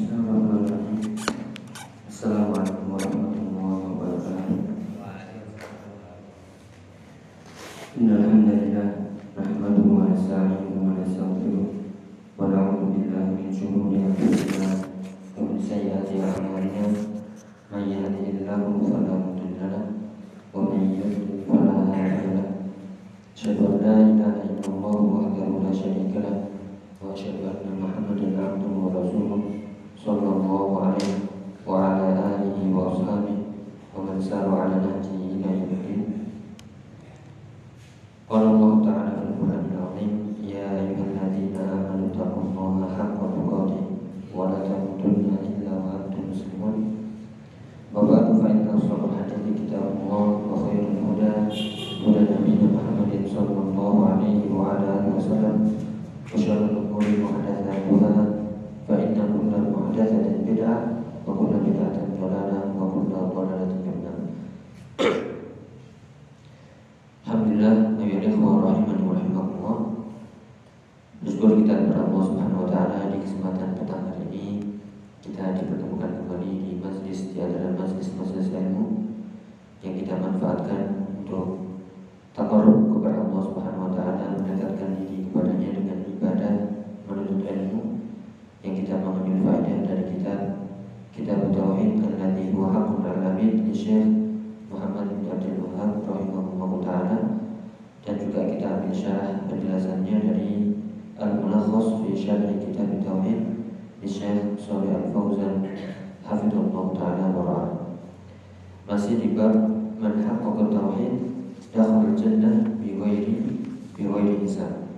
Bismillahirrahmanirrahim. taala wara Masih di bab man haqqaqa tauhid dakhul jannah bi ghairi bi hisab.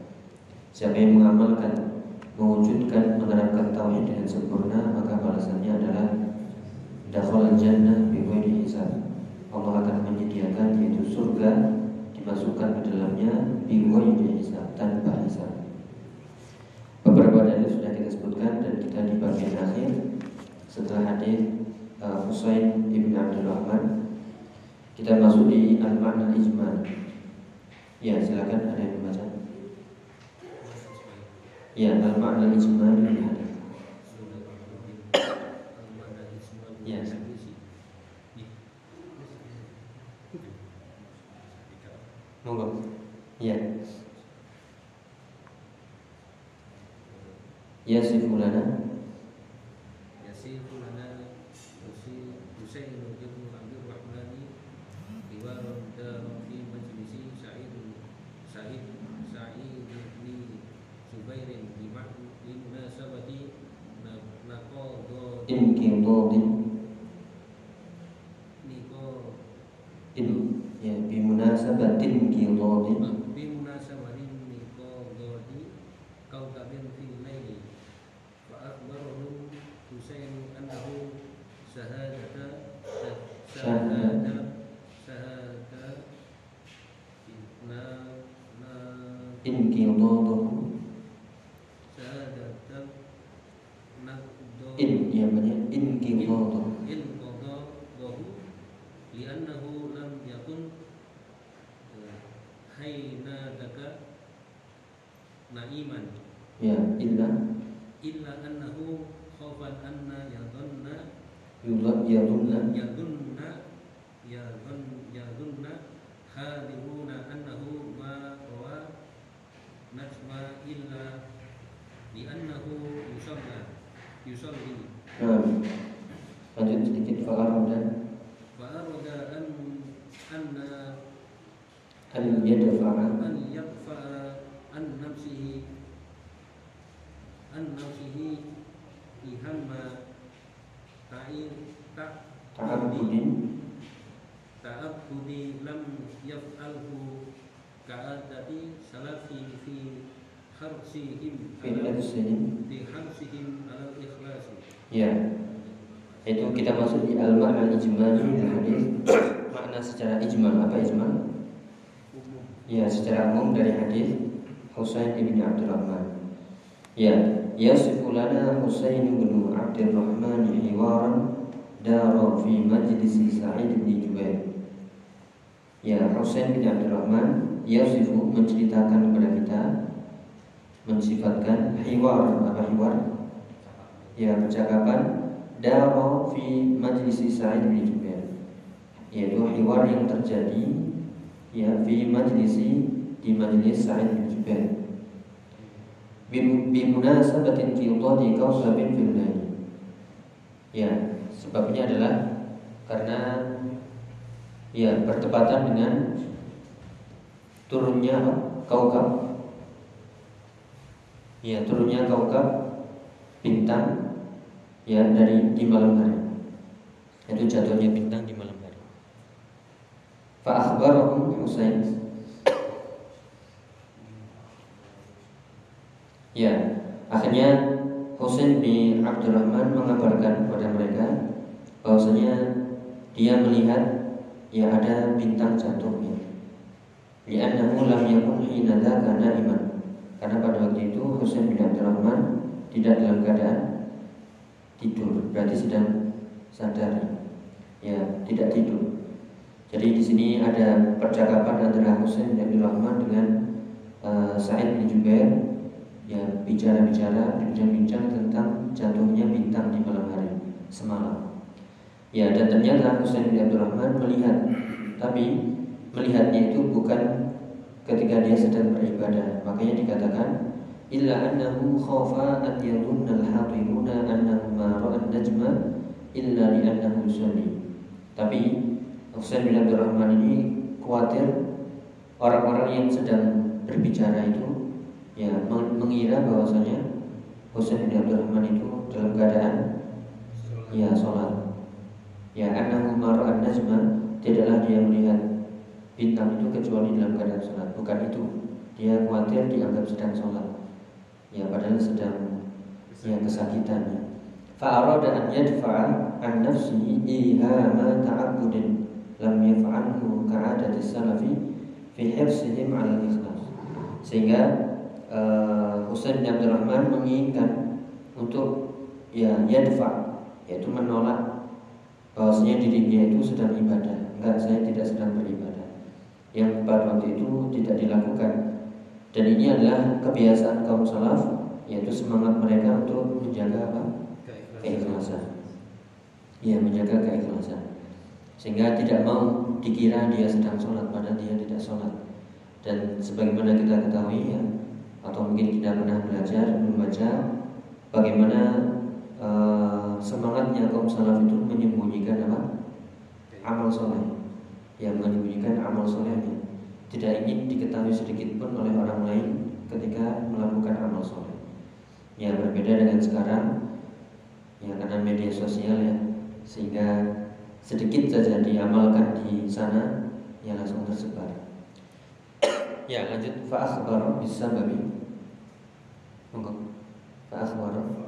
Siapa yang mengamalkan mewujudkan menerapkan tauhid dengan sempurna maka balasannya adalah dakhul jannah bi ghairi hisab. Allah akan menyediakan yaitu surga dimasukkan ke dalamnya bi ghairi hisab tanpa hisab. Beberapa dalil sudah kita sebutkan dan kita di bagian akhir setelah hadir Eh, Husain ibn Abdul Rahman kita masuk di Al-Ma'na Ijmal ya silakan ada yang membaca. Ya Al-Ma'na Ijmal ya ya monggo. Ya. Ya sifulana رجلا في الليل فأخبره حسين أنه شهادة شهادة شهادة إنقضاض kita masuk di al makna ijmal hadis. Makna secara ijmal apa ijmal? Ya, secara umum dari hadis Husain bin Abdurrahman. Ya, yasifu lana Husain bin Abdurrahman hiwaran daro fi majlis Sa'id bin Jubair. Ya, Husain bin Abdurrahman yasifu menceritakan kepada kita mensifatkan hiwar apa hiwar? Ya, percakapan daro fi majlis Sa'id bin Jubair yaitu hiwar yang terjadi ya fi majlisi di majlis Sa'id bin Jubair. Bimunasabatin fi udadi kausabin fil ya sebabnya adalah karena ya bertepatan dengan turunnya kaukab. Ya turunnya kaukab bintang ya dari di malam hari. Itu jatuhnya bintang di malam hari. Fa akhbarahum Husain ya akhirnya Husain bin Abdurrahman mengabarkan kepada mereka bahwasanya dia melihat ya ada bintang jatuh Li'annahu lam yakun hina dzaka iman. Karena pada waktu itu Husain bin Abdurrahman tidak dalam keadaan tidur, berarti sedang sadar. Ya, tidak tidur. Jadi di sini ada percakapan antara Husain bin Abdurrahman dengan uh, Sa'id bin Jubair ya bicara-bicara, bincang-bincang tentang jatuhnya bintang di malam hari semalam. Ya, dan ternyata Husain bin Abdurrahman melihat tapi melihatnya itu bukan ketika dia sedang beribadah. Makanya dikatakan illa annahu khafa an al-hadiruna annahu ma ra'a najma illa li annahu sunni. Tapi Husain bin Abdurrahman ini khawatir orang-orang yang sedang berbicara itu ya mengira bahwasanya Husain bin Abdurrahman itu dalam keadaan ya sholat. Ya annahu ma ra'a najma tidaklah dia melihat bintang itu kecuali dalam keadaan sholat. Bukan itu. Dia khawatir dianggap sedang sholat. Ya padahal sedang ya kesakitan fa'arada an yadfa'a an nafsihi ihama ta'abbudin lam yaf'alhu ka'adati salafi fi hifsihim 'ala ikhlas sehingga uh, Husain bin Abdurrahman menginginkan untuk ya yadfa yaitu menolak bahwasanya dirinya itu sedang ibadah. Enggak saya tidak sedang beribadah. Yang pada waktu itu tidak dilakukan. Dan ini adalah kebiasaan kaum salaf yaitu semangat mereka untuk menjaga apa keikhlasan. Ya menjaga keikhlasan. Sehingga tidak mau dikira dia sedang sholat padahal dia tidak sholat. Dan sebagaimana kita ketahui ya atau mungkin kita pernah belajar membaca bagaimana uh, semangatnya kaum salaf itu menyembunyikan apa? Amal soleh. Yang menyembunyikan amal solehnya. Tidak ingin diketahui sedikit pun oleh orang lain ketika melakukan amal soleh. Ya berbeda dengan sekarang, ya karena media sosial ya, sehingga sedikit saja diamalkan di sana, ya langsung tersebar. ya lanjut fa'akhbar bisa babi. Monggo. Fa'akhbar.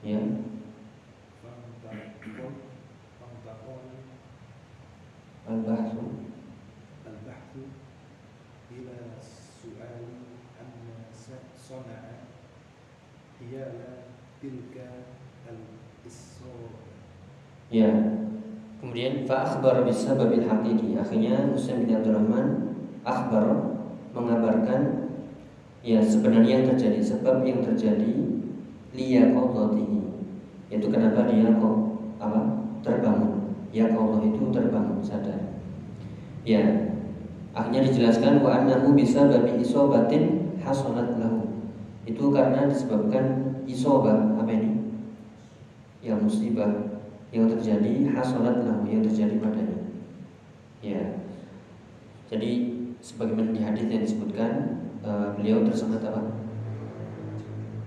ya amma sana'a hiyala tilka al-isra. Ya. Kemudian fa akhbar bisababil haqiqi. Akhirnya Husain bin Abdurrahman akhbar mengabarkan ya sebenarnya yang terjadi sebab yang terjadi liya qadatihi. Itu kenapa dia kok apa terbangun ya Allah itu terbangun sadar. Ya akhirnya dijelaskan wa annahu bisa babi isobatin hasanat lahu. Itu karena disebabkan isobah apa ini? Yang musibah yang terjadi hasanat lahu yang terjadi padanya. Ya jadi sebagaimana di hadis yang disebutkan uh, beliau tersengat apa?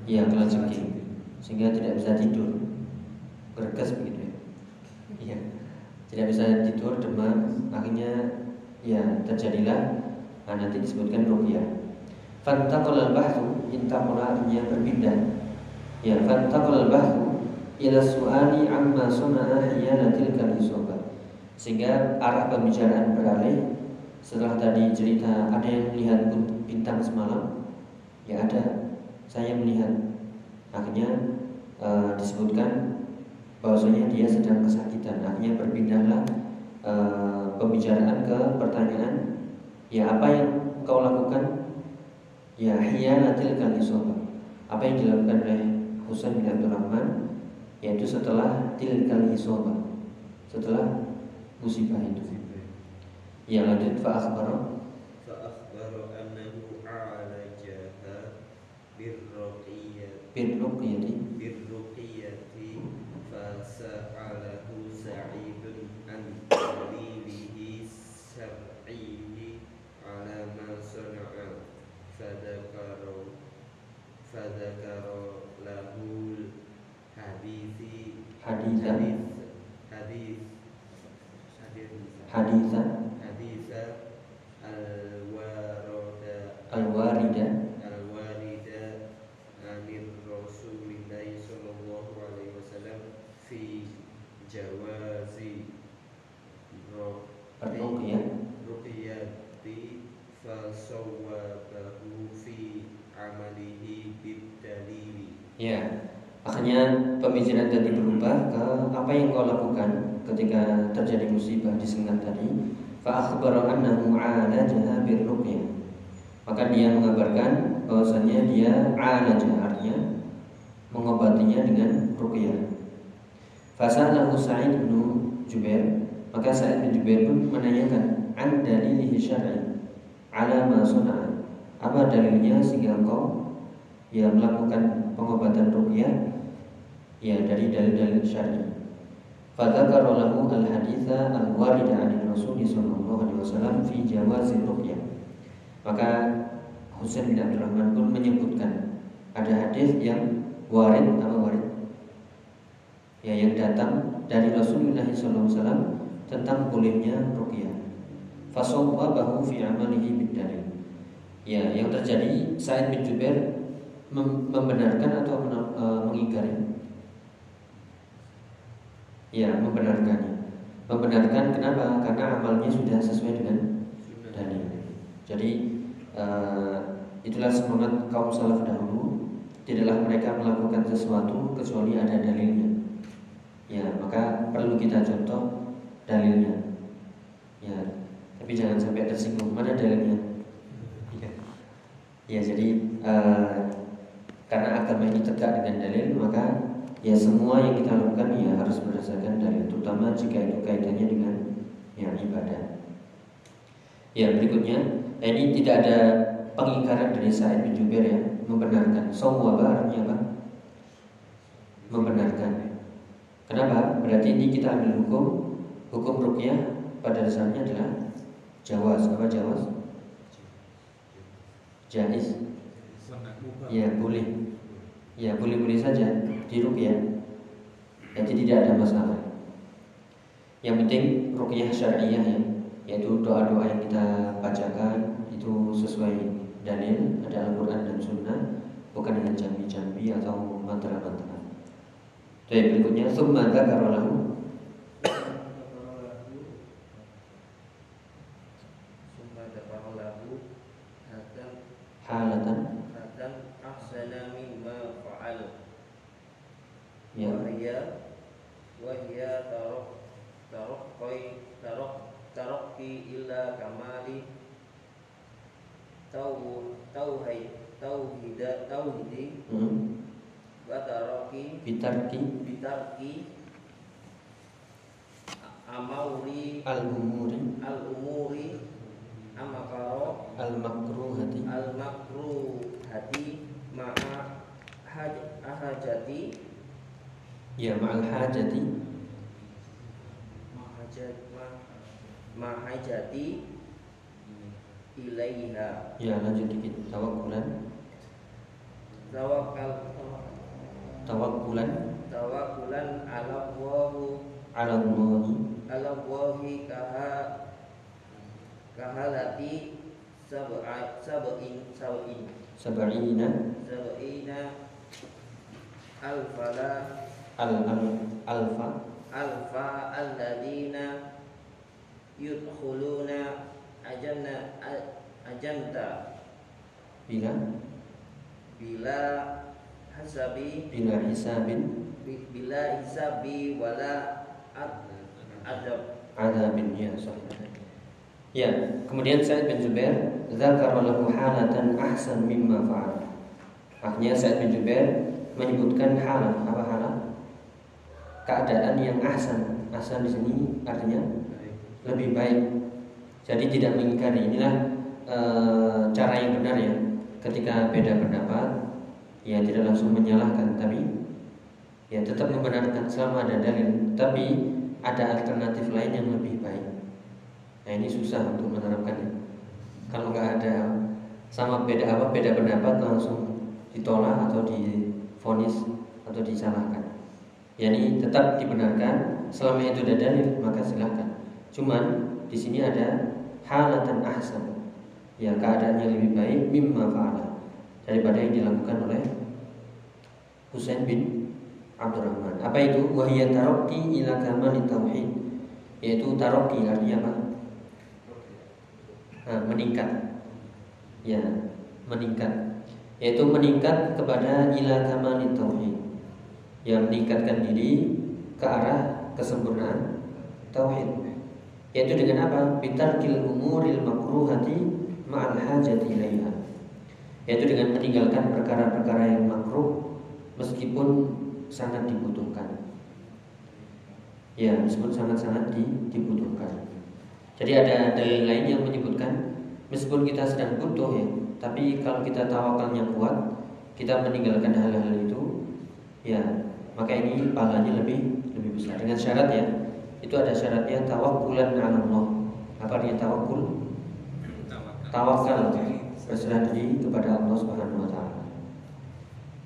Ya kelajengking sehingga tidak bisa tidur. Bergas begitu tidak bisa tidur demam akhirnya ya terjadilah nah, nanti disebutkan rukyah fantaqal al-bahthu intaqala artinya berpindah. Ya fantaqal al-bahthu ila su'ali amma suna'a hiyana tilka sehingga arah pembicaraan beralih setelah tadi cerita ada yang melihat bintang semalam ya ada saya melihat. Akhirnya e, disebutkan bahwasanya dia sedang kesakitan. Akhirnya berpindahlah e, pembicaraan ke pertanyaan ya apa yang kau lakukan? Ya hianatil kanisobah apa yang dilakukan oleh Husain bin Abdul Rahman yaitu setelah tilkal hisobah setelah musibah itu. Ya lanjut. Fa akhbaro. Fa akhbara annahu fadzakara lahul hadisi hadisa hadis hadisa hadisa al-warida al-warida al-warida anir rasulillah sallallahu alaihi wasallam fi jawazi ruqyah di fasawwa amalihi bidalili. Ya. Akhirnya pemikiran tadi berubah ke apa yang kau lakukan ketika terjadi musibah di sengat tadi. Fa namu annahu alajaha birruqyah. Maka dia mengabarkan bahwasanya dia alajaha artinya mengobatinya dengan ruqyah. Fasalahu Sa'id bin Jubair, maka Sa'id bin Jubair pun menanyakan an dalilihi syar'i ala ma apa dalilnya sehingga engkau ya melakukan pengobatan ruqyah ya dari dalil-dalil syar'i. Fadzakara lahu al-haditsa al-warida 'an Rasul sallallahu alaihi wasallam fi jawazi ruqyah. Maka Husain bin Abdul Rahman pun menyebutkan ada hadis yang warid apa warid? Ya yang datang dari Rasulullah sallallahu alaihi wasallam tentang bolehnya ruqyah. Fasawwabahu fi amalihi bid dalil. Ya, yang terjadi Sa'id bin Jubair mem- membenarkan atau men- e, mengingkari? Ya, membenarkannya. Membenarkan kenapa? Karena amalnya sudah sesuai dengan dalil. Jadi e, itulah semangat kaum salaf dahulu. Tidaklah mereka melakukan sesuatu kecuali ada dalilnya. Ya, maka perlu kita contoh dalilnya. Ya, tapi jangan sampai tersinggung. Mana dalilnya? Ya, jadi eh, karena agama ini tegak dengan dalil, maka ya semua yang kita lakukan ya harus berdasarkan dalil, terutama jika itu kaitannya dengan ya ibadah. Ya berikutnya, ini tidak ada pengingkaran dari Sa'id bin Jubair ya, membenarkan. Sawwaba artinya apa? Membenarkan. Kenapa? Berarti ini kita ambil hukum hukum rukyah pada dasarnya adalah jawaz. Apa jawaz? Jais. Ya boleh. Ya boleh-boleh saja di rukyah. Jadi tidak ada masalah. Yang penting rukyah syariah ya, yaitu doa-doa yang kita bacakan itu sesuai dalil, ada Al-Quran dan Sunnah, bukan dengan jambi-jambi atau mantra-mantra. Jadi berikutnya summa dzakara bitarki amauri al umuri al umuri amakaro al makruhati al makruhati ma'a haj ahajati ya ma'al hajati. Mahajat mahajati ilaiha. Ya lanjut dikit. Tawakulan tawakal. Tawakulan sab'a sab'in sab'in sab'ina sab'ina alfala al al alfa. Alfa alladina yudkhuluna ajanna ajanta. Bila? Bila hasabi. Bila hisabin? Bi- bila hisabi wala ad- adab. Adabin ya sahih. Ya, kemudian Sa'id bin Jubair Zakar lahu halatan ahsan mimma fa'al. Akhirnya Sa'id bin Jubair menyebutkan halah Apa halah? Keadaan yang ahsan. Ahsan di sini artinya lebih baik. Jadi tidak mengingkari. Inilah e, cara yang benar ya. Ketika beda pendapat Ya tidak langsung menyalahkan Tapi ya tetap membenarkan. Selama ada dalil Tapi ada alternatif lain yang lebih baik Nah ini susah untuk menerapkannya. Kalau nggak ada sama beda apa beda pendapat langsung ditolak atau difonis atau disalahkan. Yani tetap dibenarkan selama itu ada dalil maka silahkan. Cuman di sini ada halatan ahsan. Ya keadaannya lebih baik mimma fa'ala daripada yang dilakukan oleh Husain bin Abdurrahman. Apa itu? Wahiyat taroki ila kamal tauhid. Yaitu taroki artinya apa? Meningkat. Ya meningkat. Yaitu meningkat kepada ila kamali tauhid. Yang meningkatkan diri ke arah kesempurnaan tauhid. Yaitu dengan apa? Bitarkil umuril makruhati ma'al hajati ilaiha. Yaitu dengan meninggalkan perkara-perkara yang makruh meskipun sangat dibutuhkan. Ya meskipun sangat-sangat dibutuhkan jadi ada dalil lain yang menyebutkan meskipun kita sedang butuh ya, tapi kalau kita tawakalnya kuat, kita meninggalkan hal-hal itu, ya maka ini pahalanya lebih lebih besar. Dengan syarat ya, itu ada syaratnya tawakulan Allah. Apa artinya tawakul? Tawakal berserah diri kepada Allah Subhanahu wa taala.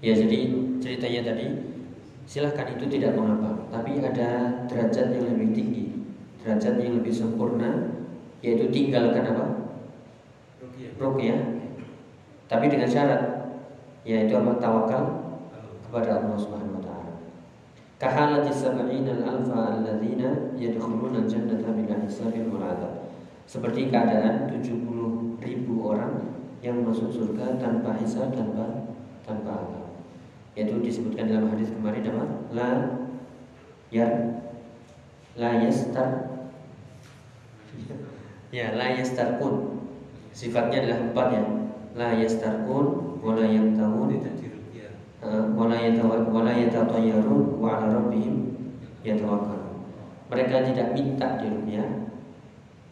Ya, jadi ceritanya tadi silahkan itu tidak mengapa, tapi ada derajat yang lebih tinggi derajat yang lebih sempurna yaitu tinggalkan apa? Ruqyah. Tapi dengan syarat yaitu apa? Tawakal kepada Allah Subhanahu wa taala. Kahalati sab'ina al-alfa alladzina yadkhuluna al-jannata bila hisabin wal. Seperti keadaan 70 ribu orang yang masuk surga tanpa hisab tanpa tanpa adab. Yaitu disebutkan dalam hadis kemarin apa? La yar la yastar ya la yastarkun sifatnya adalah empat ya. La yastarkun wala yantahun wala yatawa wala yatatayyarun wa ala rabbihim yatawakkalun. Mereka tidak minta di dunia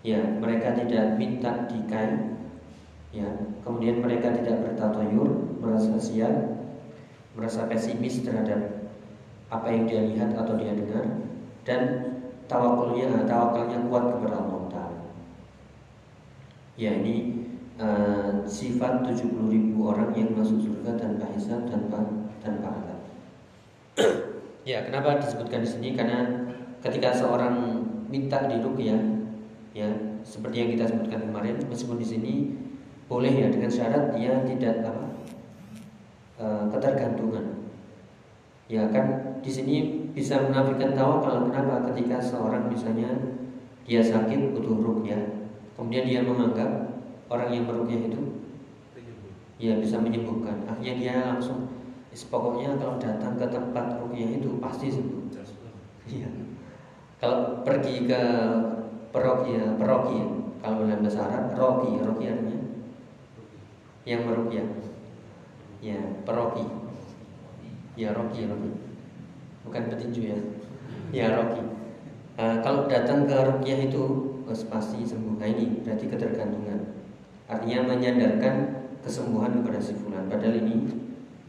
ya mereka tidak minta dikai. Ya kemudian mereka tidak bertatayur merasa sial merasa pesimis terhadap apa yang dia lihat atau dia dengar dan tawakulnya tawakalnya kuat kepada Allah Ya ini uh, sifat 70 ribu orang yang masuk surga tanpa hisab tanpa tanpa adab. ya kenapa disebutkan di sini? Karena ketika seorang minta di ya ya seperti yang kita sebutkan kemarin meskipun di sini boleh ya dengan syarat dia tidak apa uh, ketergantungan. Ya kan di sini bisa menafikan tawakal. Kenapa? Ketika seorang misalnya dia sakit butuh rukyah kemudian dia menganggap orang yang merukyah itu ya bisa menyembuhkan. Akhirnya dia langsung pokoknya kalau datang ke tempat rukyah itu pasti sembuh. Iya. Kalau pergi ke perokia perokia kalau dalam bahasa Arab roki roki artinya yang merukyah. Ya peroki. Ya roki roki. Bukan petinju ya. Ya roki. Uh, kalau datang ke rukyah itu pasti sembuh. Nah ini berarti ketergantungan. Artinya menyandarkan kesembuhan kepada si fulan. Padahal ini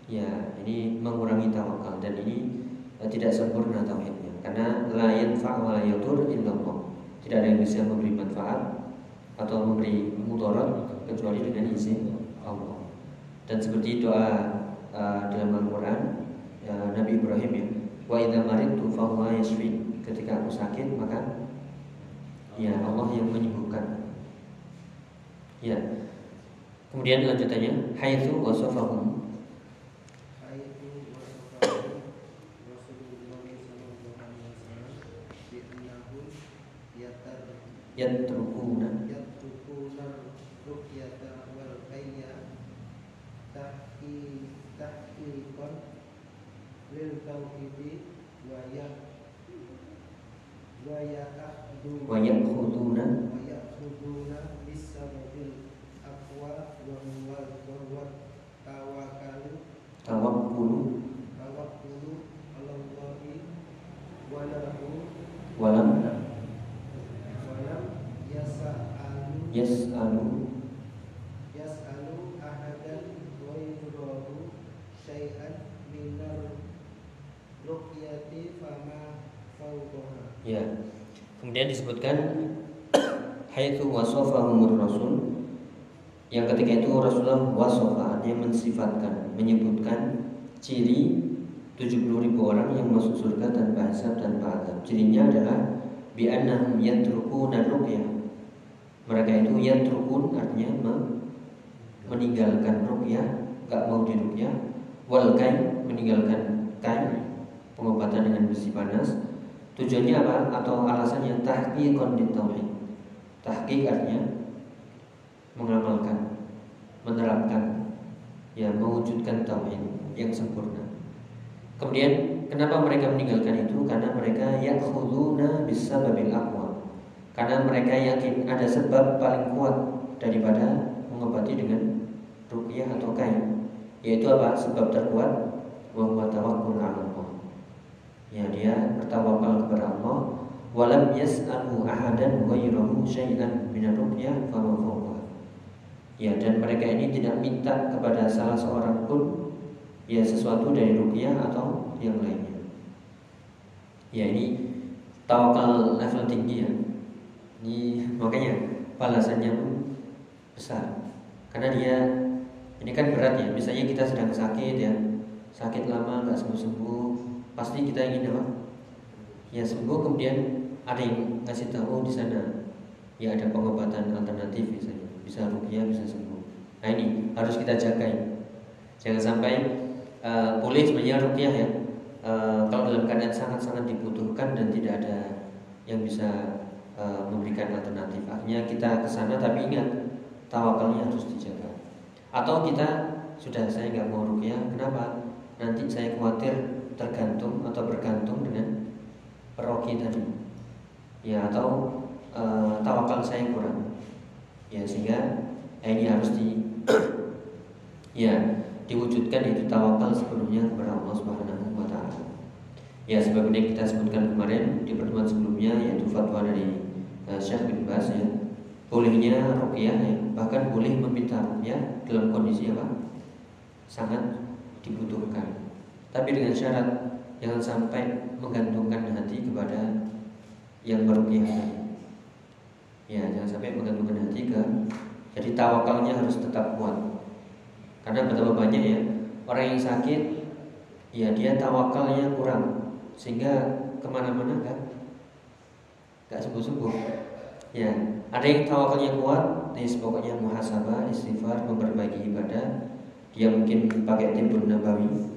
ya ini mengurangi tawakal dan ini uh, tidak sempurna tauhidnya. Karena lain fa'wala yadur illallah. Tidak ada yang bisa memberi manfaat atau memberi mudarat kecuali dengan izin Allah. Dan seperti doa uh, dalam Al-Quran ya, Nabi Ibrahim ya wa idza maridtu fa huwa ketika aku sakit maka ya Allah yang menyembuhkan ya. Kemudian lanjutannya haitsu wasafahum. Yatrukuna yatrukuna. ruqyata wal hayya tahki tahqiqan lil tauhidi wa ya wa ya'khudhu. wa ya'khuduna wa ya'khuduna bisababil aqwa wa huwa wa huwa tawakkalu tawakkulu tawakkulu ala Allahi wa lahu walam wa lam yas'alu yas'alu yas'alu ahadan ghairahu syai'an minar ruqyati fama fawqaha ya kemudian disebutkan haitsu wasafahumur rasul. Yang ketika itu Rasulullah wasofa artinya mensifatkan menyebutkan ciri 70 ribu orang yang masuk surga tanpa hisab tanpa azab. Cirinya adalah bi'annahum yatrukuna ruqyah. Mereka itu yatrukun artinya me- meninggalkan ruqyah gak mau diruqyah. Wal kain meninggalkan kain pengobatan dengan besi panas tujuannya apa? Atau alasannya? Tahqiqan tauhid. Tahqiq artinya mengamalkan menerapkan ya mewujudkan tauhid yang sempurna. Kemudian kenapa mereka meninggalkan itu? Karena mereka yakhuduna bisababil aqwa. Karena mereka yakin ada sebab paling kuat daripada mengobati dengan ruqyah atau kain. Yaitu apa? Sebab terkuat wa tawakkul ya dia bertawakal kepada Allah. Walam yas'alu ahadan ghairahu syai'an min fawqa. Ya dan mereka ini tidak minta kepada salah seorang pun ya sesuatu dari ruqyah atau yang lainnya. Ya ini tawakal level tinggi ya. Ini makanya balasannya pun besar. Karena dia ini kan berat ya. Misalnya kita sedang sakit ya. Sakit lama nggak sembuh sembuh pasti kita ingin apa ya sembuh kemudian ada yang ngasih tahu di sana. Ya ada pengobatan alternatif misalnya. Bisa rupiah bisa sembuh. Nah ini harus kita jaga jangan sampai uh, boleh sebenarnya rupiah ya. Uh, kalau dalam keadaan sangat-sangat dibutuhkan dan tidak ada yang bisa uh, memberikan alternatif. Akhirnya kita ke sana tapi ingat tawakalnya harus dijaga. Atau kita sudah saya nggak mau rupiah kenapa? Nanti saya khawatir tergantung atau bergantung dengan peroki tadi ya atau e, tawakal saya kurang ya sehingga eh, ini harus di ya diwujudkan itu tawakal sepenuhnya kepada Allah Subhanahu wa taala. Ya sebagaimana kita sebutkan kemarin di pertemuan sebelumnya yaitu fatwa dari uh, Syekh bin Bas ya. Bolehnya ruqyah ya, bahkan boleh meminta ruqyah dalam kondisi apa? Sangat dibutuhkan. Tapi dengan syarat jangan sampai menggantungkan hati kepada yang meruqyah Ya, jangan sampai menggantungkan hati ke jadi tawakalnya harus tetap kuat. Karena betapa banyak ya orang yang sakit, ya dia tawakalnya kurang sehingga ke mana-mana kan nggak sembuh-sembuh. Ya, ada yang tawakalnya kuat, nih pokoknya muhasabah, istighfar, memperbaiki ibadah. Dia mungkin pakai timbun nabawi,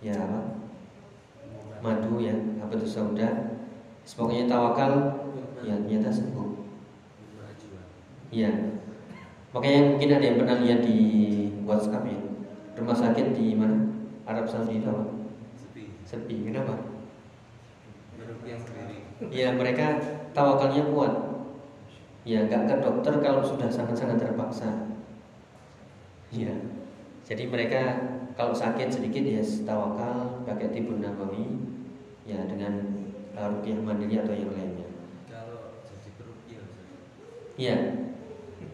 ya apa? Madu ya, apa itu sauda. Pokoknya tawakal, ya ternyata sembuh. Iya. Makanya mungkin ada yang pernah lihat di WhatsApp ya. Rumah sakit di mana? Arab Saudi itu apa? Sepi. Sepi. Kenapa? Ya mereka tawakalnya kuat. Ya nggak ke dokter kalau sudah sangat-sangat terpaksa. Iya. Jadi mereka kalau sakit sedikit ya tawakal pakai tibun nabawi ya dengan uh, ruqyah mandiri atau yang lainnya. Kalau jadi perukiah. Iya.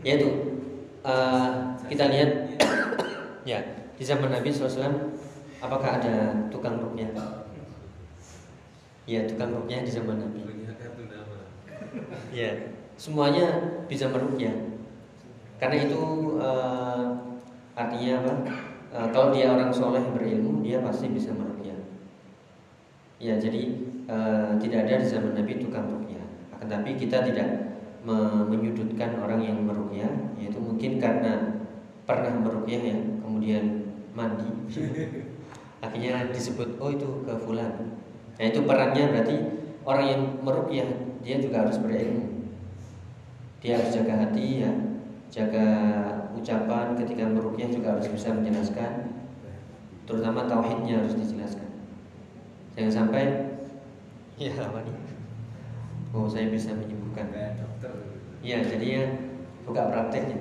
Yaitu uh, kita lihat ya di zaman Nabi SAW apakah ada tukang rukyah? Ya tukang rukyah di zaman Nabi. Ya semuanya bisa merukyah. Karena itu uh, artinya apa? Uh, kalau dia orang soleh berilmu dia pasti bisa merukyah. Ya jadi uh, tidak ada di zaman Nabi tukang rukyah. Akan tapi kita tidak me- menyudutkan orang yang merukyah, yaitu mungkin karena pernah merukyah ya, kemudian mandi, akhirnya disebut oh itu ke fulan. Nah itu perannya berarti orang yang merukyah dia juga harus berilmu. Dia harus jaga hati ya, jaga ucapan ketika merukyah juga harus bisa menjelaskan, terutama tauhidnya harus dijelaskan. jangan sampai ya apa nih oh saya bisa menyembuhkan Iya, jadi ya buka prakteknya.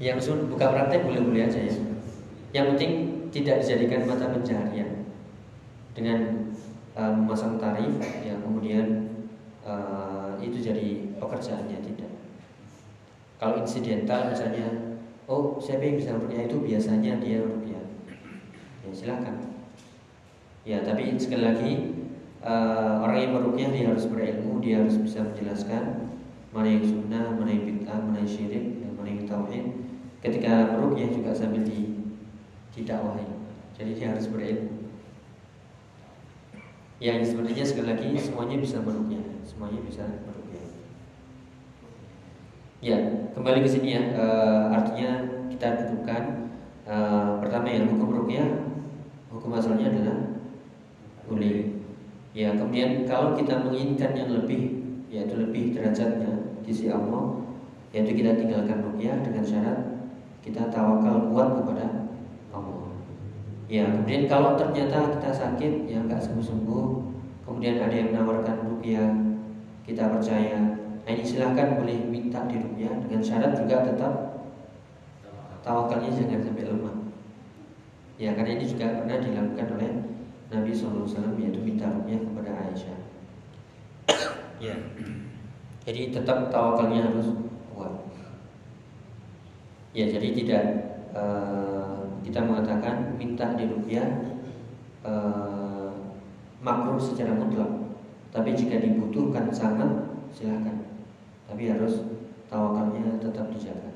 Yang sun buka praktek boleh-boleh aja ya. Yang penting tidak dijadikan mata pencaharian dengan eh, memasang tarif, ya kemudian eh, itu jadi pekerjaannya. Kalau insidental misalnya, oh siapa yang bisa rupiah itu biasanya dia rupiah. Ya silakan. Ya tapi sekali lagi eh, orang yang merupiah dia harus berilmu, dia harus bisa menjelaskan mana yang sunnah, mana yang bid'ah, mana yang syirik, ya, mana yang tauhid. Ketika meruqyah juga sambil di didakwahi. Jadi dia harus berilmu. Yang sebenarnya sekali lagi semuanya bisa meruqyah, semuanya bisa. Ya, kembali ke sini ya. E, artinya kita dudukkan e, pertama yang hukum ruqyah, hukum asalnya adalah boleh. Ya, kemudian kalau kita menginginkan yang lebih yaitu lebih derajatnya di sisi Allah yaitu kita tinggalkan rukyah dengan syarat kita tawakal kuat kepada Allah. Ya, kemudian kalau ternyata kita sakit yang nggak sembuh-sembuh, kemudian ada yang menawarkan rukyah, kita percaya. Nah ini silahkan boleh minta di rukyah dengan syarat juga tetap tawakalnya jangan sampai lemah. Ya, karena ini juga pernah dilakukan oleh Nabi SAW yaitu minta rukyah kepada Aisyah. Ya. Jadi tetap tawakalnya harus kuat. Ya, jadi tidak uh, kita mengatakan minta di rupiah uh, makruh secara mutlak. Tapi jika dibutuhkan sangat silahkan. Tapi harus tawakalnya tetap dijaga.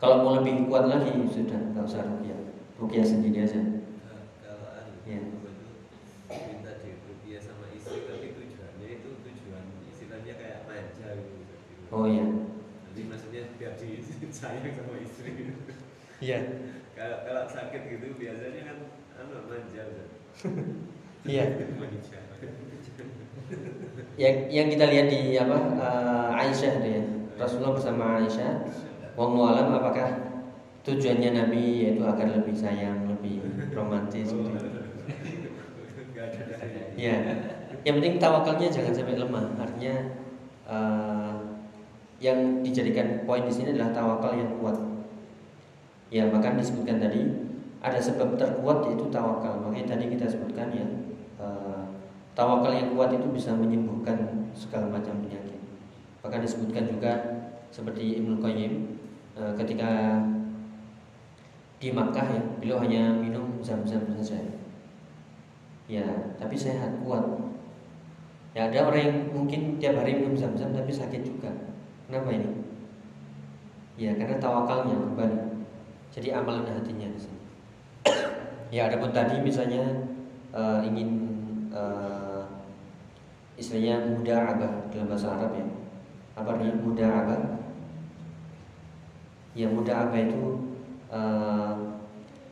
Kalau mau lebih kuat lagi sudah nggak usah rupiah, rupiah sendiri aja. Nah, kalau anu, itu, minta di rupiah sama istri tapi tujuannya itu tujuan istilahnya kayak manja gitu Oh iya. jadi maksudnya biar di sayang sama istri Iya. kalau kalau sakit gitu biasanya kan anu manja kan? Iya. manja Yang yang kita lihat di apa eh, Aisyah itu ya. Rasulullah bersama Aisyah. Wallahu alam apakah tujuannya Nabi yaitu agar lebih sayang, lebih romantis gitu. Iya. Yang penting tawakalnya jangan sampai lemah. Artinya eh, yang dijadikan poin di sini adalah tawakal yang kuat. Ya, maka disebutkan tadi ada sebab terkuat yaitu tawakal. Makanya tadi kita sebutkan ya eh, tawakal yang kuat itu bisa menyembuhkan segala macam penyakit. Bahkan disebutkan juga seperti Ibnu Qayyim eh, ketika di Makkah ya, beliau hanya minum zam-zam saja. Ya, tapi sehat kuat. Ya ada orang yang mungkin tiap hari minum zam-zam tapi sakit juga. Kenapa ini? Ya karena tawakalnya kembali. Jadi amalan hatinya ya ada pun tadi misalnya eh, ingin eh, istilahnya muda abah dalam bahasa Arab ya. Apa artinya muda abah? Ya muda abah itu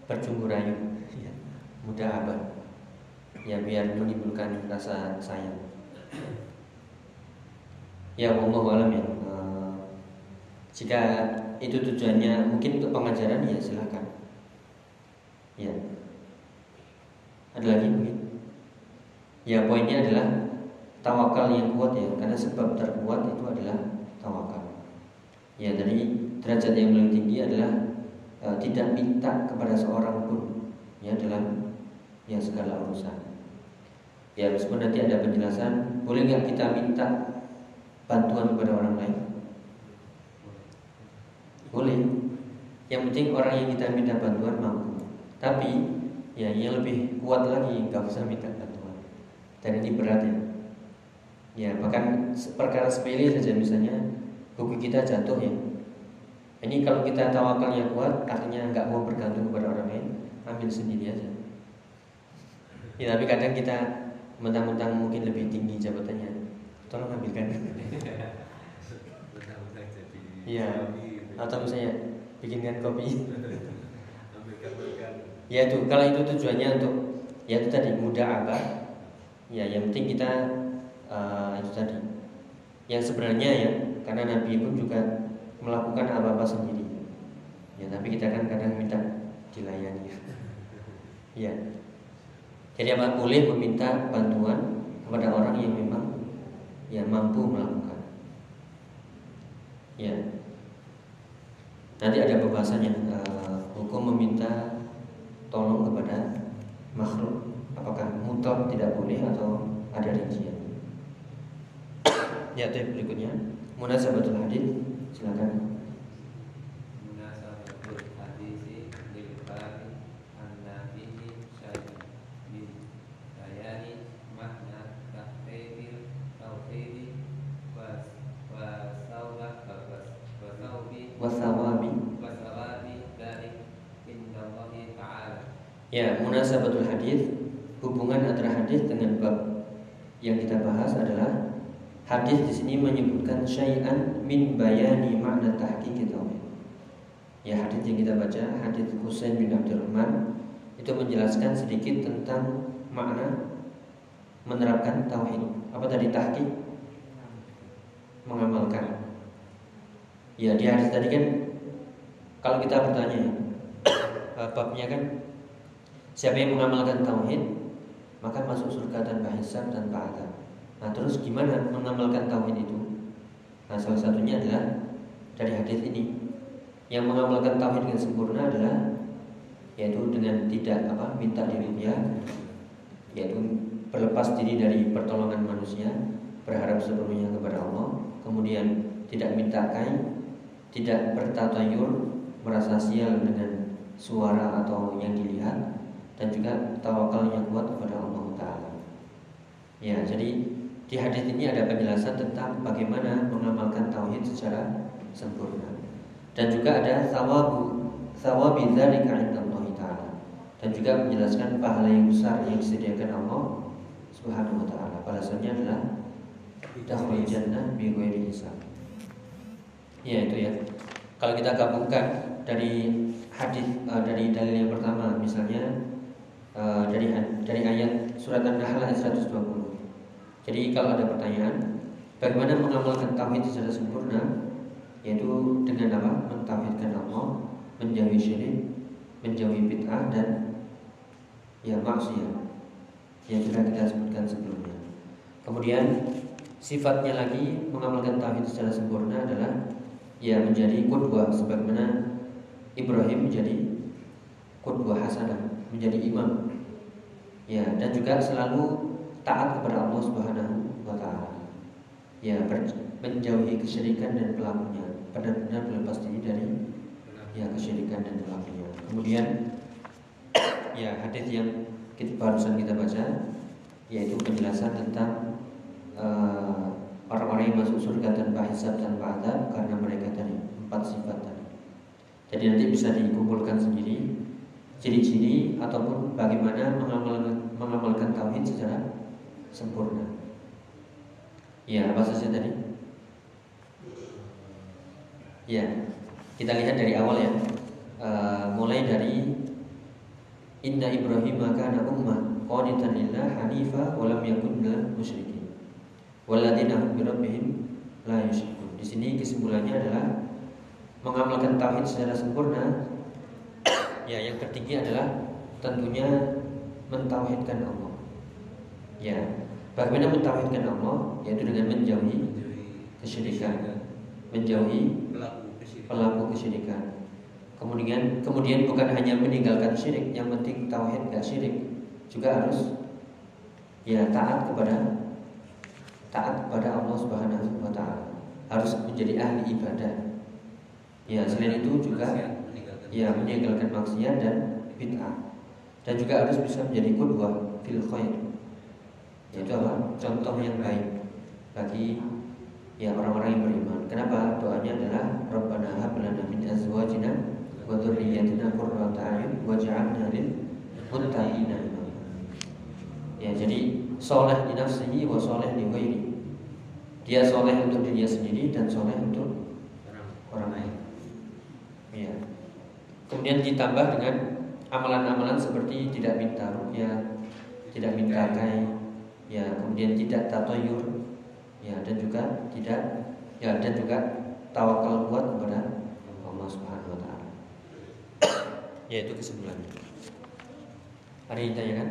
berjumpa rayu. Ya, muda abah. Ya biar menimbulkan rasa sayang. Ya Allah alam ya. Eh, jika itu tujuannya mungkin untuk pengajaran ya silakan. Ya. Ada lagi mungkin? Ya poinnya adalah tawakal yang kuat ya, karena sebab terkuat itu adalah tawakal. Ya dari derajat yang paling tinggi adalah eh, tidak minta kepada seorang pun ya dalam ya segala urusan. Ya meskipun nanti ada penjelasan, boleh nggak kita minta bantuan kepada orang lain? Boleh. Yang penting orang yang kita minta bantuan mampu. Tapi ya yang lebih kuat lagi nggak usah minta. Dan ini berat ya. Ya bahkan perkara sepele saja misalnya buku kita jatuh ya. Ini kalau kita tawakalnya kuat, artinya nggak mau bergantung kepada orang lain, ambil sendiri aja. Ya tapi kadang kita mentang-mentang mungkin lebih tinggi jabatannya, tolong ambilkan. Iya. Atau misalnya bikinkan kopi. Ya itu kalau itu tujuannya untuk ya itu tadi mudah apa? Ya yang penting kita eh, itu tadi. Yang sebenarnya ya karena Nabi pun juga melakukan apa-apa sendiri. Ya tapi kita kan kadang minta dilayani. Ya. Jadi apa boleh meminta bantuan kepada orang yang memang ya mampu melakukan. Ya. Nanti ada pembahasannya uh, hukum meminta tolong kepada makhluk apakah mutlak tidak boleh atau ada rincian. ya, itu berikutnya munasabatul hadis silakan. Ya, munasabatul hadis hubungan antara hadis dengan bab yang kita bahas adalah hadis di sini menyebutkan syai'an min bayani makna tahqiq tauhid. Ya, hadis yang kita baca hadis Husain bin Abdurrahman itu menjelaskan sedikit tentang makna menerapkan tauhid. Apa tadi tahqiq? Mengamalkan. Ya, di hadis tadi kan kalau kita bertanya eh, babnya kan Siapa yang mengamalkan tauhid maka masuk surga tanpa hisab tanpa azab. Nah, terus gimana mengamalkan tauhid itu? Nah, salah satunya adalah dari hadis ini. Yang mengamalkan tauhid dengan sempurna adalah yaitu dengan tidak apa minta dirupiah yaitu berlepas diri dari pertolongan manusia berharap sepenuhnya kepada Allah kemudian tidak minta kain tidak bertatayur merasa sial dengan suara atau yang dilihat dan juga tawakal yang kuat kepada Allah Taala. Ya, jadi di hadis ini ada penjelasan tentang bagaimana mengamalkan tauhid secara sempurna. Dan juga ada sawabu sawabi dzalika Allah taala. Dan juga menjelaskan pahala yang besar yang disediakan Allah Subhanahu wa taala. Balasannya adalah dakhul jannah bi ghairi. Ya, itu ya. Kalau kita gabungkan dari hadis uh, dari dalil yang pertama misalnya Eh, dari dari ayat surat An-Nahl ayat 120. Jadi kalau ada pertanyaan, bagaimana mengamalkan tauhid secara sempurna? Yaitu dengan apa? Mentauhidkan Allah, menjauhi syirik, menjauhi bid'ah dan ya maksiat yang sudah kita sebutkan sebelumnya. Kemudian sifatnya lagi mengamalkan tauhid secara sempurna adalah ya menjadi qudwah sebagaimana Ibrahim menjadi qudwah hasanah, menjadi imam ya dan juga selalu taat kepada Allah Subhanahu wa taala. Ya, menjauhi kesyirikan dan pelakunya, benar-benar berlepas diri dari ya kesyirikan dan pelakunya. Kemudian ya hadis yang kita barusan kita baca yaitu penjelasan tentang uh, orang-orang yang masuk surga tanpa hisab tanpa adab karena mereka tadi empat sifat tadi. Jadi nanti bisa dikumpulkan sendiri ciri-ciri ataupun bagaimana mengamalkan, mengamalkan tauhid secara sempurna. Ya, apa saja tadi? Ya, kita lihat dari awal ya. Uh, mulai dari Inna Ibrahim maka ummah qanitan lillah hanifa wa lam yakun minal musyrikin. Walladzina hum la yusyrikun. Di sini kesimpulannya adalah mengamalkan tauhid secara sempurna Ya, yang tertinggi adalah tentunya mentauhidkan Allah. Ya, bagaimana mentauhidkan Allah? Yaitu dengan menjauhi kesyirikan, menjauhi pelaku kesyirikan. Kemudian kemudian bukan hanya meninggalkan syirik, yang penting tauhid gak syirik, juga harus ya taat kepada taat kepada Allah Subhanahu wa taala. Harus menjadi ahli ibadah. Ya, selain itu juga ya meninggalkan maksiat dan bid'ah dan juga harus bisa menjadi qudwah fil khair. Yaitu apa? Contoh yang baik bagi ya orang-orang yang beriman. Kenapa? Doanya adalah Rabbana hab lana min azwajina wa dzurriyyatina qurrata a'yun waj'alna lil muttaqina ya jadi soleh di nafsihi wa soleh di ghairi. Dia soleh untuk dirinya sendiri dan soleh untuk orang lain. Ya. Kemudian ditambah dengan amalan-amalan seperti tidak minta rukyah, tidak minta kai, ya kemudian tidak tatoyur, ya dan juga tidak ya dan juga tawakal kuat kepada Allah Subhanahu wa taala. Yaitu kesimpulannya. Ada yang ditanyakan?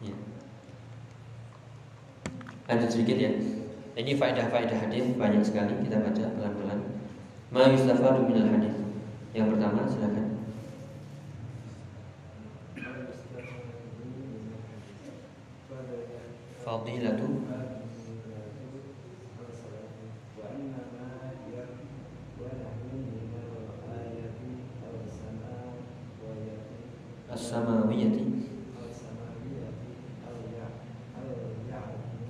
Ya. Lanjut sedikit ya. Ini faedah-faedah hadis banyak sekali kita baca pelan-pelan. Ma yustafadu minal hadis. Yang pertama silakan.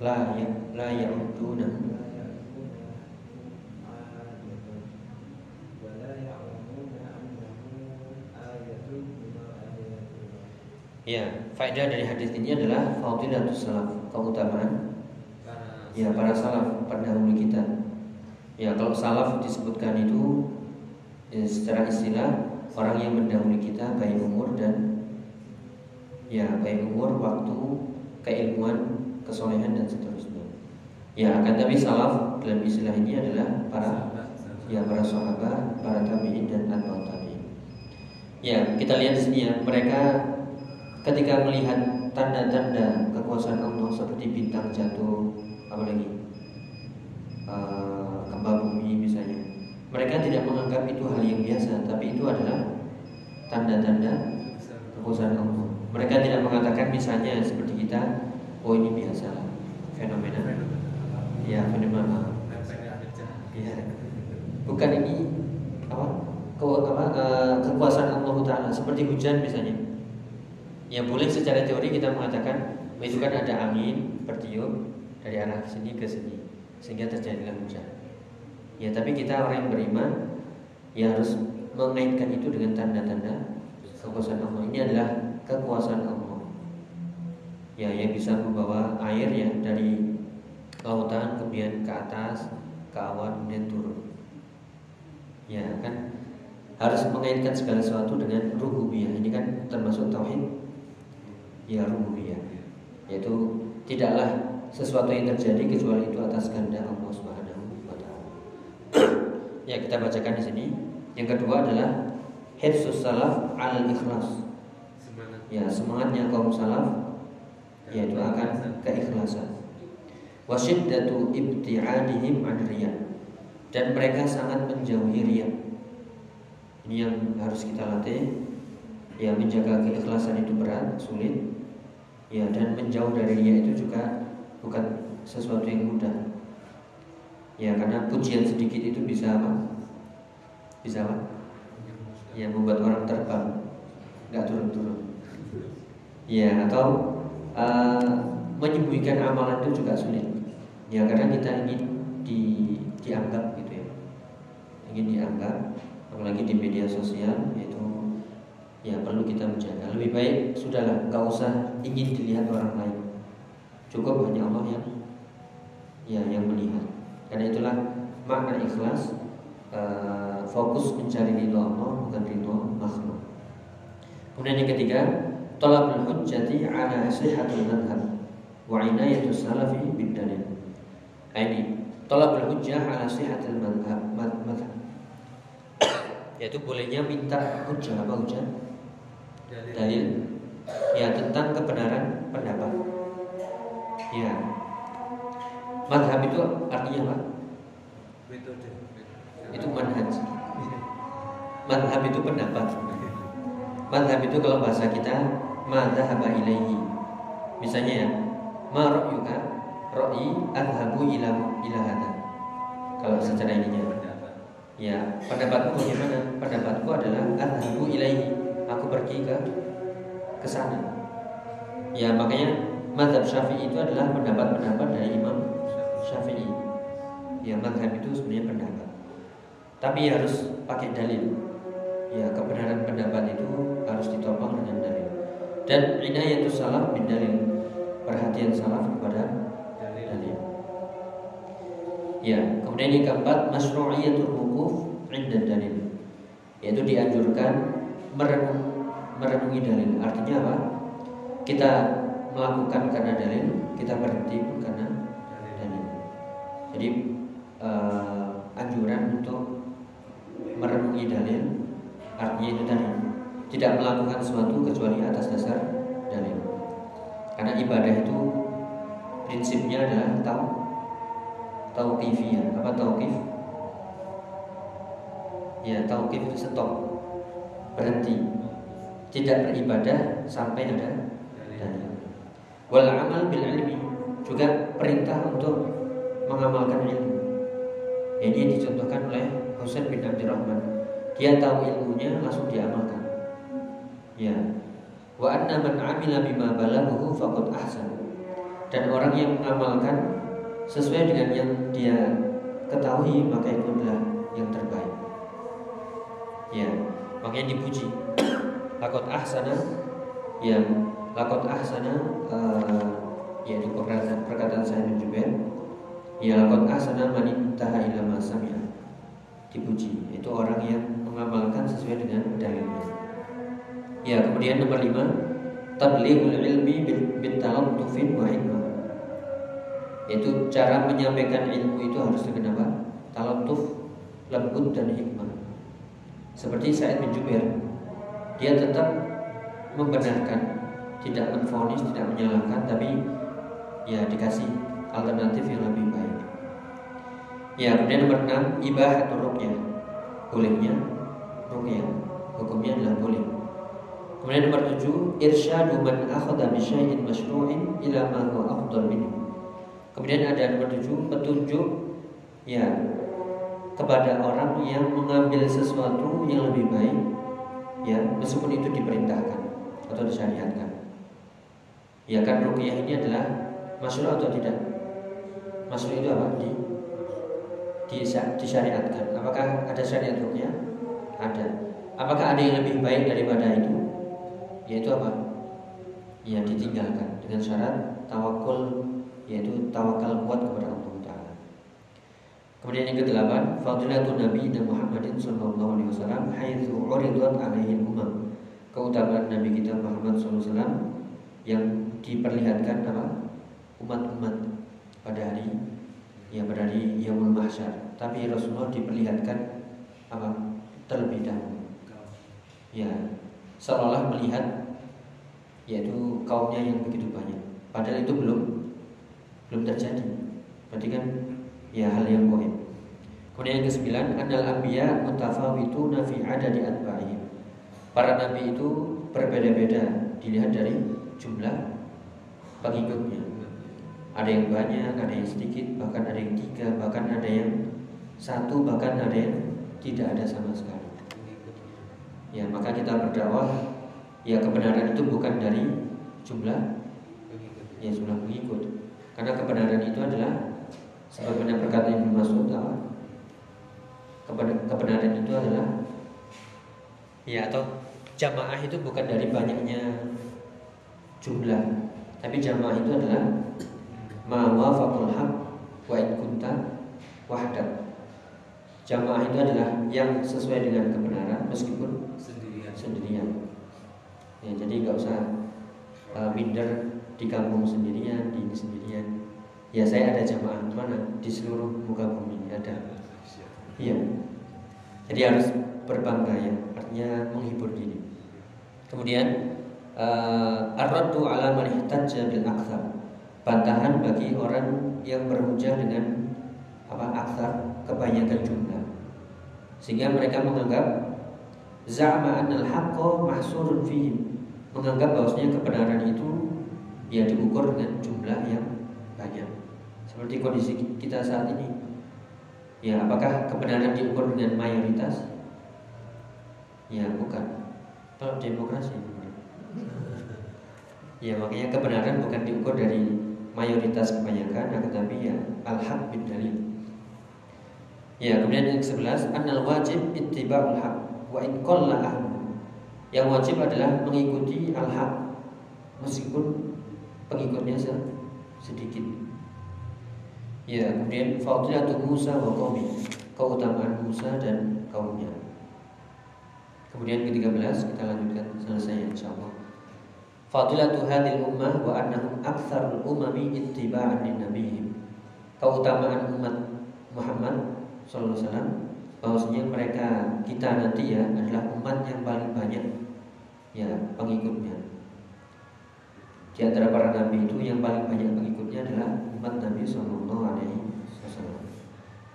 La ya la ya'uduna. Ya, faedah dari hadis ini adalah fadilatus salaf, keutamaan Para ya para salaf pendahulu kita. Ya, kalau salaf disebutkan itu ya, secara istilah orang yang mendahului kita baik umur dan ya baik umur, waktu, keilmuan, kesolehan dan seterusnya. Ya, akan tapi salaf dalam istilah ini adalah para ya para sahabat, para tabi'in dan atba'ut tabi'in. Ya, kita lihat di sini ya, mereka ketika melihat tanda-tanda kekuasaan Allah seperti bintang jatuh, apalagi uh, gempa bumi misalnya, mereka tidak menganggap itu hal yang biasa, tapi itu adalah tanda-tanda kekuasaan Allah. Mereka tidak mengatakan misalnya seperti kita, oh ini biasa fenomena, ya fenomena Ya. Bukan ini apa? Ke, apa eh, kekuasaan Allah Taala seperti hujan misalnya. Ya boleh secara teori kita mengatakan "Oh, itu ada angin bertiup dari arah sini ke sini sehingga terjadilah hujan. Ya tapi kita orang yang beriman ya harus mengaitkan itu dengan tanda-tanda kekuasaan Allah. Ini adalah kekuasaan Allah. Ya yang bisa membawa air ya dari lautan kemudian ke atas ke awan kemudian turun. Ya kan harus mengaitkan segala sesuatu dengan rububiyah. Ini kan termasuk tauhid ya rububiyah. Yaitu tidaklah sesuatu yang terjadi kecuali itu atas kehendak Allah Subhanahu wa taala. ya, kita bacakan di sini. Yang kedua adalah hifzus salaf al ikhlas. semangat Ya, semangatnya kaum salaf yaitu akan keikhlasan. Wasyiddatu ibti'adihim an. Dan mereka sangat menjauhi riya. Ini yang harus kita latih. Ya, menjaga keikhlasan itu berat, sulit. Ya, dan menjauh dari riya itu juga bukan sesuatu yang mudah. Ya, karena pujian sedikit itu bisa apa? Bisa apa? Ya, membuat orang terbang, nggak turun-turun. Ya, atau uh, menyembunyikan amalan itu juga sulit. Ya, karena kita ingin di, dianggap gitu ya, ingin dianggap, apalagi di media sosial, yaitu ya perlu kita menjaga. Lebih baik sudahlah, nggak usah ingin dilihat orang lain. Cukup hanya Allah yang ya yang melihat. Karena itulah makna ikhlas uh, fokus mencari ridho Allah bukan ridho makhluk. Kemudian yang ketiga, talabul hujjati ala sihhatil madhhab wa inayatus salafi bid dalil. Ini talabul hujjah ala madhhab madhhab. Yaitu bolehnya minta hujjah apa hujjah? Dalil ya tentang kebenaran pendapat. Ya. Madhab itu artinya apa? metode Itu manhaj. Madhab itu pendapat. Madhab itu kalau bahasa kita madhaba ilaihi. Misalnya ya, ma ra'yuka ra'i adhabu ila ila hadha. Kalau secara ininya. Ya, pendapatku bagaimana? Pendapatku adalah adhabu ilaihi. Aku pergi ke ke sana. Ya, makanya madhab Syafi'i itu adalah pendapat-pendapat dari Imam Syafi'i. Ya, madhab itu sebenarnya pendapat. Tapi harus pakai dalil. Ya, kebenaran pendapat itu harus ditopang dengan dalil. Dan inayatus salaf bin dalil. Perhatian salaf kepada dalil dalil. Ya, kemudian yang keempat masyru'iyatul wukuf 'inda dalil. Yaitu dianjurkan merenung merenungi dalil. Artinya apa? Kita melakukan karena dalil, kita berhenti karena dalil. Jadi eh, anjuran untuk merenungi dalil artinya itu tadi tidak melakukan sesuatu kecuali atas dasar dalil. Karena ibadah itu prinsipnya adalah tau tauqifiyah. Apa tauqif? Ya, tauqif itu stop. Berhenti. Tidak beribadah sampai ada dalil. Wal amal bil ilmi juga perintah untuk mengamalkan ilmu. Ini dicontohkan oleh Husain bin Abdurrahman. Dia tahu ilmunya langsung diamalkan. Ya. Wa anna man amila bima balaghahu faqad ahsan. Dan orang yang mengamalkan sesuai dengan yang dia ketahui maka itu adalah yang terbaik. Ya, makanya dipuji. Lakot ahsana. Yang lakot ahsana uh, yaitu perkataan perkataan saya bin Jubair ya lakot ahsana man intaha ila ma dipuji. Itu orang yang mengamalkan sesuai dengan dalilnya. Ya kemudian nomor lima. Tablighul ilmi bin talattufin wa hikmah. Yaitu cara menyampaikan ilmu itu harus dengan apa? Talattuf lembut dan hikmah. Seperti Said bin Jubair dia tetap membenarkan tidak menfonis tidak menyalahkan tapi ya dikasih alternatif yang lebih baik. Ya kemudian nomor enam ibah atau rukyah. Bolehnya rukyah hukumnya adalah boleh. Kemudian nomor tujuh irsyadu man akhadha bi syai'in masyru'in ila ma huwa afdal minhu. Kemudian ada nomor tujuh petunjuk ya kepada orang yang mengambil sesuatu yang lebih baik ya meskipun itu diperintahkan atau disyariatkan. Ya kan rukyah ini adalah masuk atau tidak? Masuk itu apa? Di, di disyariatkan. Apakah ada syariat rukyah ada. Apakah ada yang lebih baik daripada itu? Yaitu apa? Ya ditinggalkan dengan syarat tawakul yaitu tawakal kuat kepada Allah Kemudian yang kedelapan, fadilatun Nabi dan Muhammadin sallallahu alaihi wasallam haitsu uridat alaihi umam. Keutamaan Nabi kita Muhammad wasallam yang diperlihatkan apa? umat-umat pada hari ya pada hari Yaumul Mahsyar. Tapi Rasulullah diperlihatkan apa? terlebih dahulu. Ya, seolah melihat yaitu kaumnya yang begitu banyak. Padahal itu belum belum terjadi. Berarti kan ya hal yang goib. Kemudian yang kesembilan, anal anbiya mutafawituna fi adadi atba'ihim. Para nabi itu berbeda-beda dilihat dari jumlah pengikutnya. Ada yang banyak, ada yang sedikit, bahkan ada yang tiga, bahkan ada yang satu, bahkan ada yang tidak ada sama sekali. Ya, maka kita berdakwah ya kebenaran itu bukan dari jumlah ya jumlah pengikut. Karena kebenaran itu adalah Sebagaimana berkata Ibnu Mas'ud apa? Kebenaran itu adalah ya atau jamaah itu bukan dari banyaknya jumlah, tapi jamaah itu adalah ma wafaqul haq wa in kunta wahdak. Jamaah itu adalah yang sesuai dengan kebenaran meskipun sendirian. sendirian. Ya, jadi nggak usah uh, minder di kampung sendirian, di sendirian Ya saya ada jamaah mana di seluruh muka bumi ada. Iya. Jadi harus berbangga ya, artinya menghibur diri. Kemudian uh, ar-raddu ala man ihtajja bil. Bantahan bagi orang yang berhujah dengan apa akthar kebanyakan jumlah. Sehingga mereka menganggap za'ma al haqqo mahsurun fihim. Menganggap bahwasanya kebenaran itu ya diukur dengan jumlah yang banyak. Seperti kondisi kita saat ini. Ya, apakah kebenaran diukur dengan mayoritas? Ya, bukan. Kalau demokrasi Ya, makanya kebenaran bukan diukur dari mayoritas kebanyakan, akan tapi ya al-haq bin dalil. Ya, kemudian yang ke-11, annal wajib ittiba'ul haq wa in Yang wajib adalah mengikuti al-haq meskipun pengikutnya sedikit. Ya, kemudian fadilatu Musa wa qaumi, keutamaan Musa dan kaumnya. Kemudian ke-13 kita lanjutkan selesai insyaallah. Fadilatu hadil ummah wa annahum aktsarul umami ittiba'an lin nabiyyin. Keutamaan umat Muhammad sallallahu alaihi wasallam bahwasanya mereka kita nanti ya adalah umat yang paling banyak ya pengikutnya. di antara para nabi itu yang paling banyak pengikutnya adalah umat Nabi Shallallahu Alaihi Wasallam.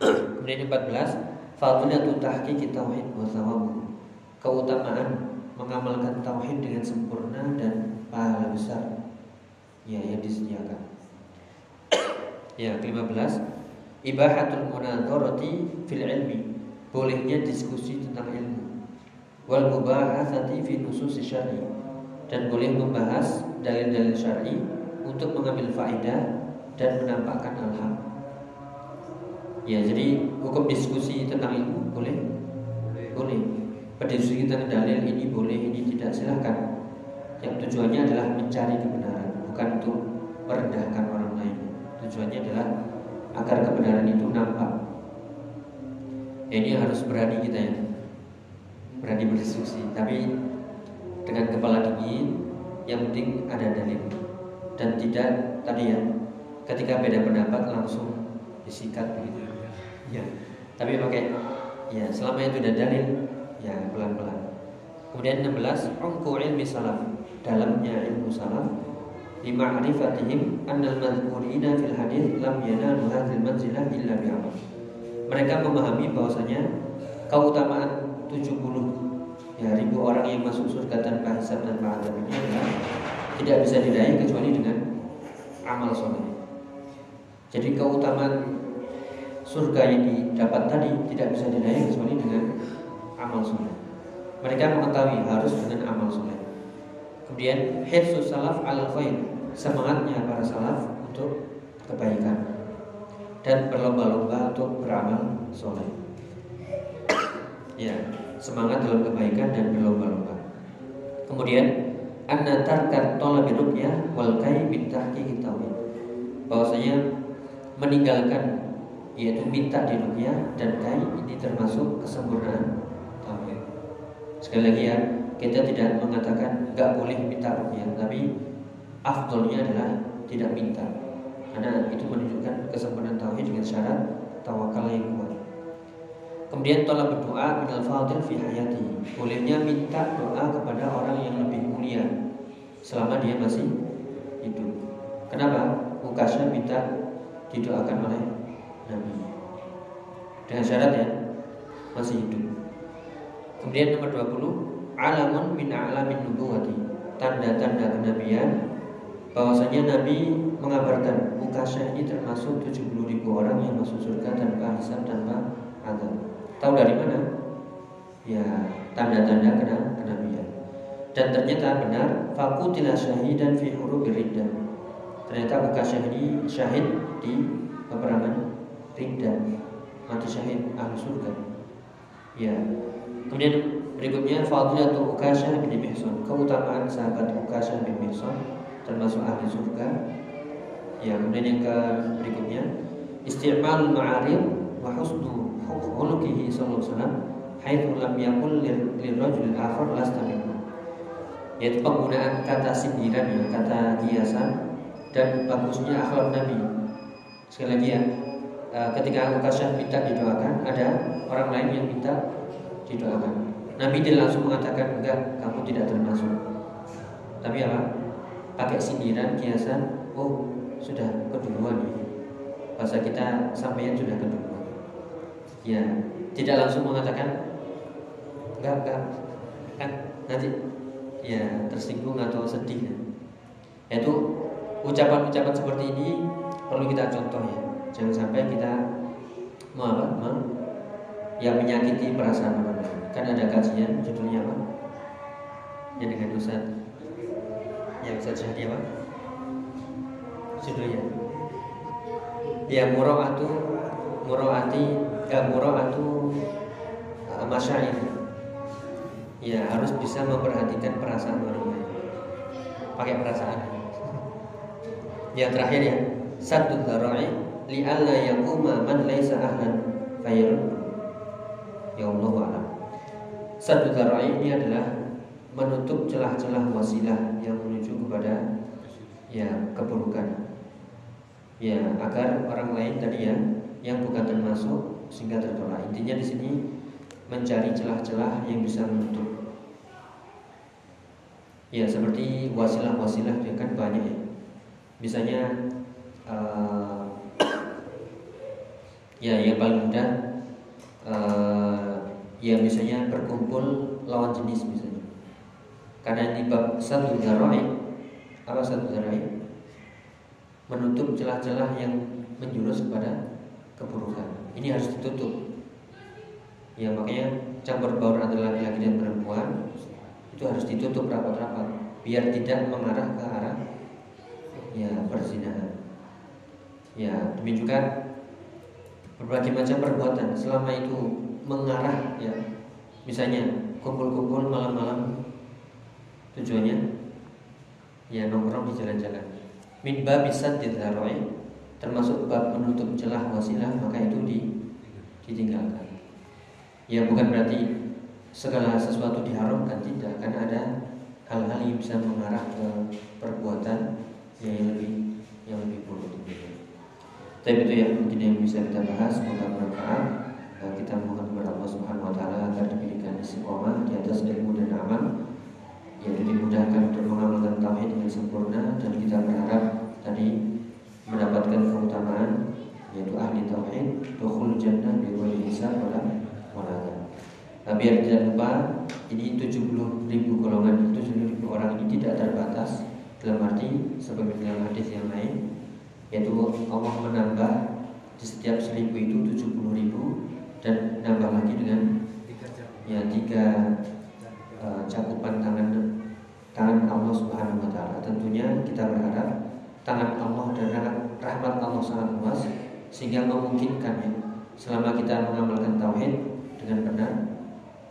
Kemudian 14 Fadilatu tahqiqi tauhid wa thawabu Keutamaan mengamalkan tauhid dengan sempurna dan pahala besar. Ya yang disediakan. ya, ke-15 Ibahatul munadharati fil ilmi. Bolehnya diskusi tentang ilmu. Wal mubahatsati fi nusus syar'i. Dan boleh membahas dalil-dalil syar'i untuk mengambil faedah dan menampakkan al-haq. Ya, jadi hukum diskusi tentang ilmu boleh? Boleh. Berdiskusi tentang dalil ini boleh, ini tidak silahkan. Yang tujuannya adalah mencari kebenaran, bukan untuk merendahkan orang lain. Tujuannya adalah agar kebenaran itu nampak. Ya, ini harus berani kita ya, berani berdiskusi. Tapi dengan kepala dingin, yang penting ada dalil dan tidak tadi ya ketika beda pendapat langsung disikat begitu. Ya tapi pakai ya selama itu ada dalil ya pelan-pelan. Kemudian 16 umku ilmi salaf dalamnya ilmu salaf lima'rifatihim annal madhkurina fil hadis lam yanalu hadzal manzilah illa bi'amal mereka memahami bahwasanya keutamaan 70 ya ribu orang yang masuk surga tanpa hisab dan azab ini adalah tidak bisa diraih kecuali dengan amal soleh. Jadi keutamaan surga yang didapat tadi tidak bisa diraih kecuali dengan amal soleh. Mereka mengetahui harus dengan amal soleh. Kemudian hirsus salaf al khair semangatnya para salaf untuk kebaikan dan berlomba-lomba untuk beramal soleh. ya, semangat dalam kebaikan dan berlomba-lomba. Kemudian anna tarkat talabi ruqyah wal kai min tahqiqi tauhid. Bahwasanya meninggalkan yaitu minta di ruqyah dan kai ini termasuk kesempurnaan tauhid. Sekali lagi ya, kita tidak mengatakan nggak boleh minta ruqyah, tapi afdolnya adalah tidak minta. Karena itu menunjukkan kesempurnaan tauhid dengan syarat tawakal yang kuat. Kemudian tolak berdoa minal fadil fi hayati. Bolehnya minta doa kepada orang yang lebih mulia selama dia masih hidup. Kenapa? Mukasnya minta didoakan oleh Nabi. Dengan syarat ya masih hidup. Kemudian nomor 20, alamun min a'lamin nubuwati. Tanda-tanda kenabian bahwasanya Nabi mengabarkan Mukasya ini termasuk 70 ribu orang yang masuk surga tanpa hisab tanpa azab. Tahu dari mana? Ya, tanda-tanda kena kenabian. Dan ternyata benar fakutila syahidan fi huruf riddah. Ternyata buka syahid syahid di peperangan riddah. Mati syahid ahli surga. Ya. Kemudian berikutnya fadilatu Ukasyah bin Mihsan. Keutamaan sahabat Ukasyah bin Mihsan termasuk ahli surga. Ya, kemudian yang ke berikutnya istimal ma'arif wa husnu khuluqihi sallallahu alaihi wasallam haitsu lam yakul lirrajul akhar lasta yaitu penggunaan kata sindiran ya, kata hiasan dan bagusnya akhlak Nabi. Sekali lagi ya, e, ketika Ukasyah minta didoakan, ada orang lain yang minta didoakan. Nabi tidak langsung mengatakan enggak, kamu tidak termasuk. Tapi apa? Pakai sindiran, kiasan, oh sudah keduluan. Bahasa kita sampaian sudah keduluan ya tidak langsung mengatakan enggak enggak kan nanti ya tersinggung atau sedih. Ya. itu ucapan-ucapan seperti ini perlu kita contoh ya. Jangan sampai kita mau apa mau yang menyakiti perasaan orang lain. Kan ada kajian judulnya apa? Yang dengan Ustaz. Ya Ustaz Syahdi apa? Judulnya. Ya atau muraati mura'atu uh, masyair ya harus bisa memperhatikan perasaan orang lain. Pakai perasaan. Yang terakhir ya. Satu dharai li alla yaquma man laisa ahlan fayarud ya Allah alam. Satu dharai ini adalah menutup celah-celah wasilah yang menuju kepada ya keburukan. Ya agar orang lain tadi ya yang bukan termasuk sehingga tertolak. Intinya di sini mencari celah-celah yang bisa menutup. Ya seperti wasilah-wasilah itu kan banyak ya. misalnya eh, ya yang paling mudah eh, ya misalnya berkumpul lawan jenis misalnya. Karena ini bab satu darai apa satu darai menutup celah-celah yang menjurus kepada keburukan. Ini harus ditutup. Ya makanya campur baur antara laki-laki dan perempuan itu harus ditutup rapat-rapat biar tidak mengarah ke arah ya perzinahan. Ya demikian juga berbagai macam perbuatan. Selama itu mengarah ya misalnya kumpul-kumpul malam-malam tujuannya ya nongkrong di jalan-jalan. Min bisa didaroi termasuk bab menutup celah wasilah maka itu di, ditinggalkan. Ya bukan berarti segala sesuatu diharamkan tidak. Karena ada hal-hal yang bisa mengarah ke perbuatan yang lebih yang lebih buruk tapi itu ya mungkin yang bisa kita bahas semoga bermanfaat. Kita mohon kepada Allah Subhanahu Wa Taala agar diberikan istiqomah di atas ilmu dan amal yaitu dimudahkan untuk mengamalkan tauhid dengan sempurna. Dan kita berharap tadi mendapatkan keutamaan yaitu ahli tauhid dukhul jannah bi ghairi hisab wala wala Nah, biar tidak lupa ini 70 ribu golongan 70 ribu orang ini tidak terbatas. Dalam arti sebagai dalam hadis yang lain yaitu Allah menambah di setiap seribu itu 70 ribu dan nambah lagi dengan ya tiga uh, cakupan tangan tangan Allah Subhanahu Wa Taala. Tentunya kita berharap tangan Allah dan rahmat Allah sangat luas sehingga memungkinkan ya selama kita mengamalkan tauhid dengan benar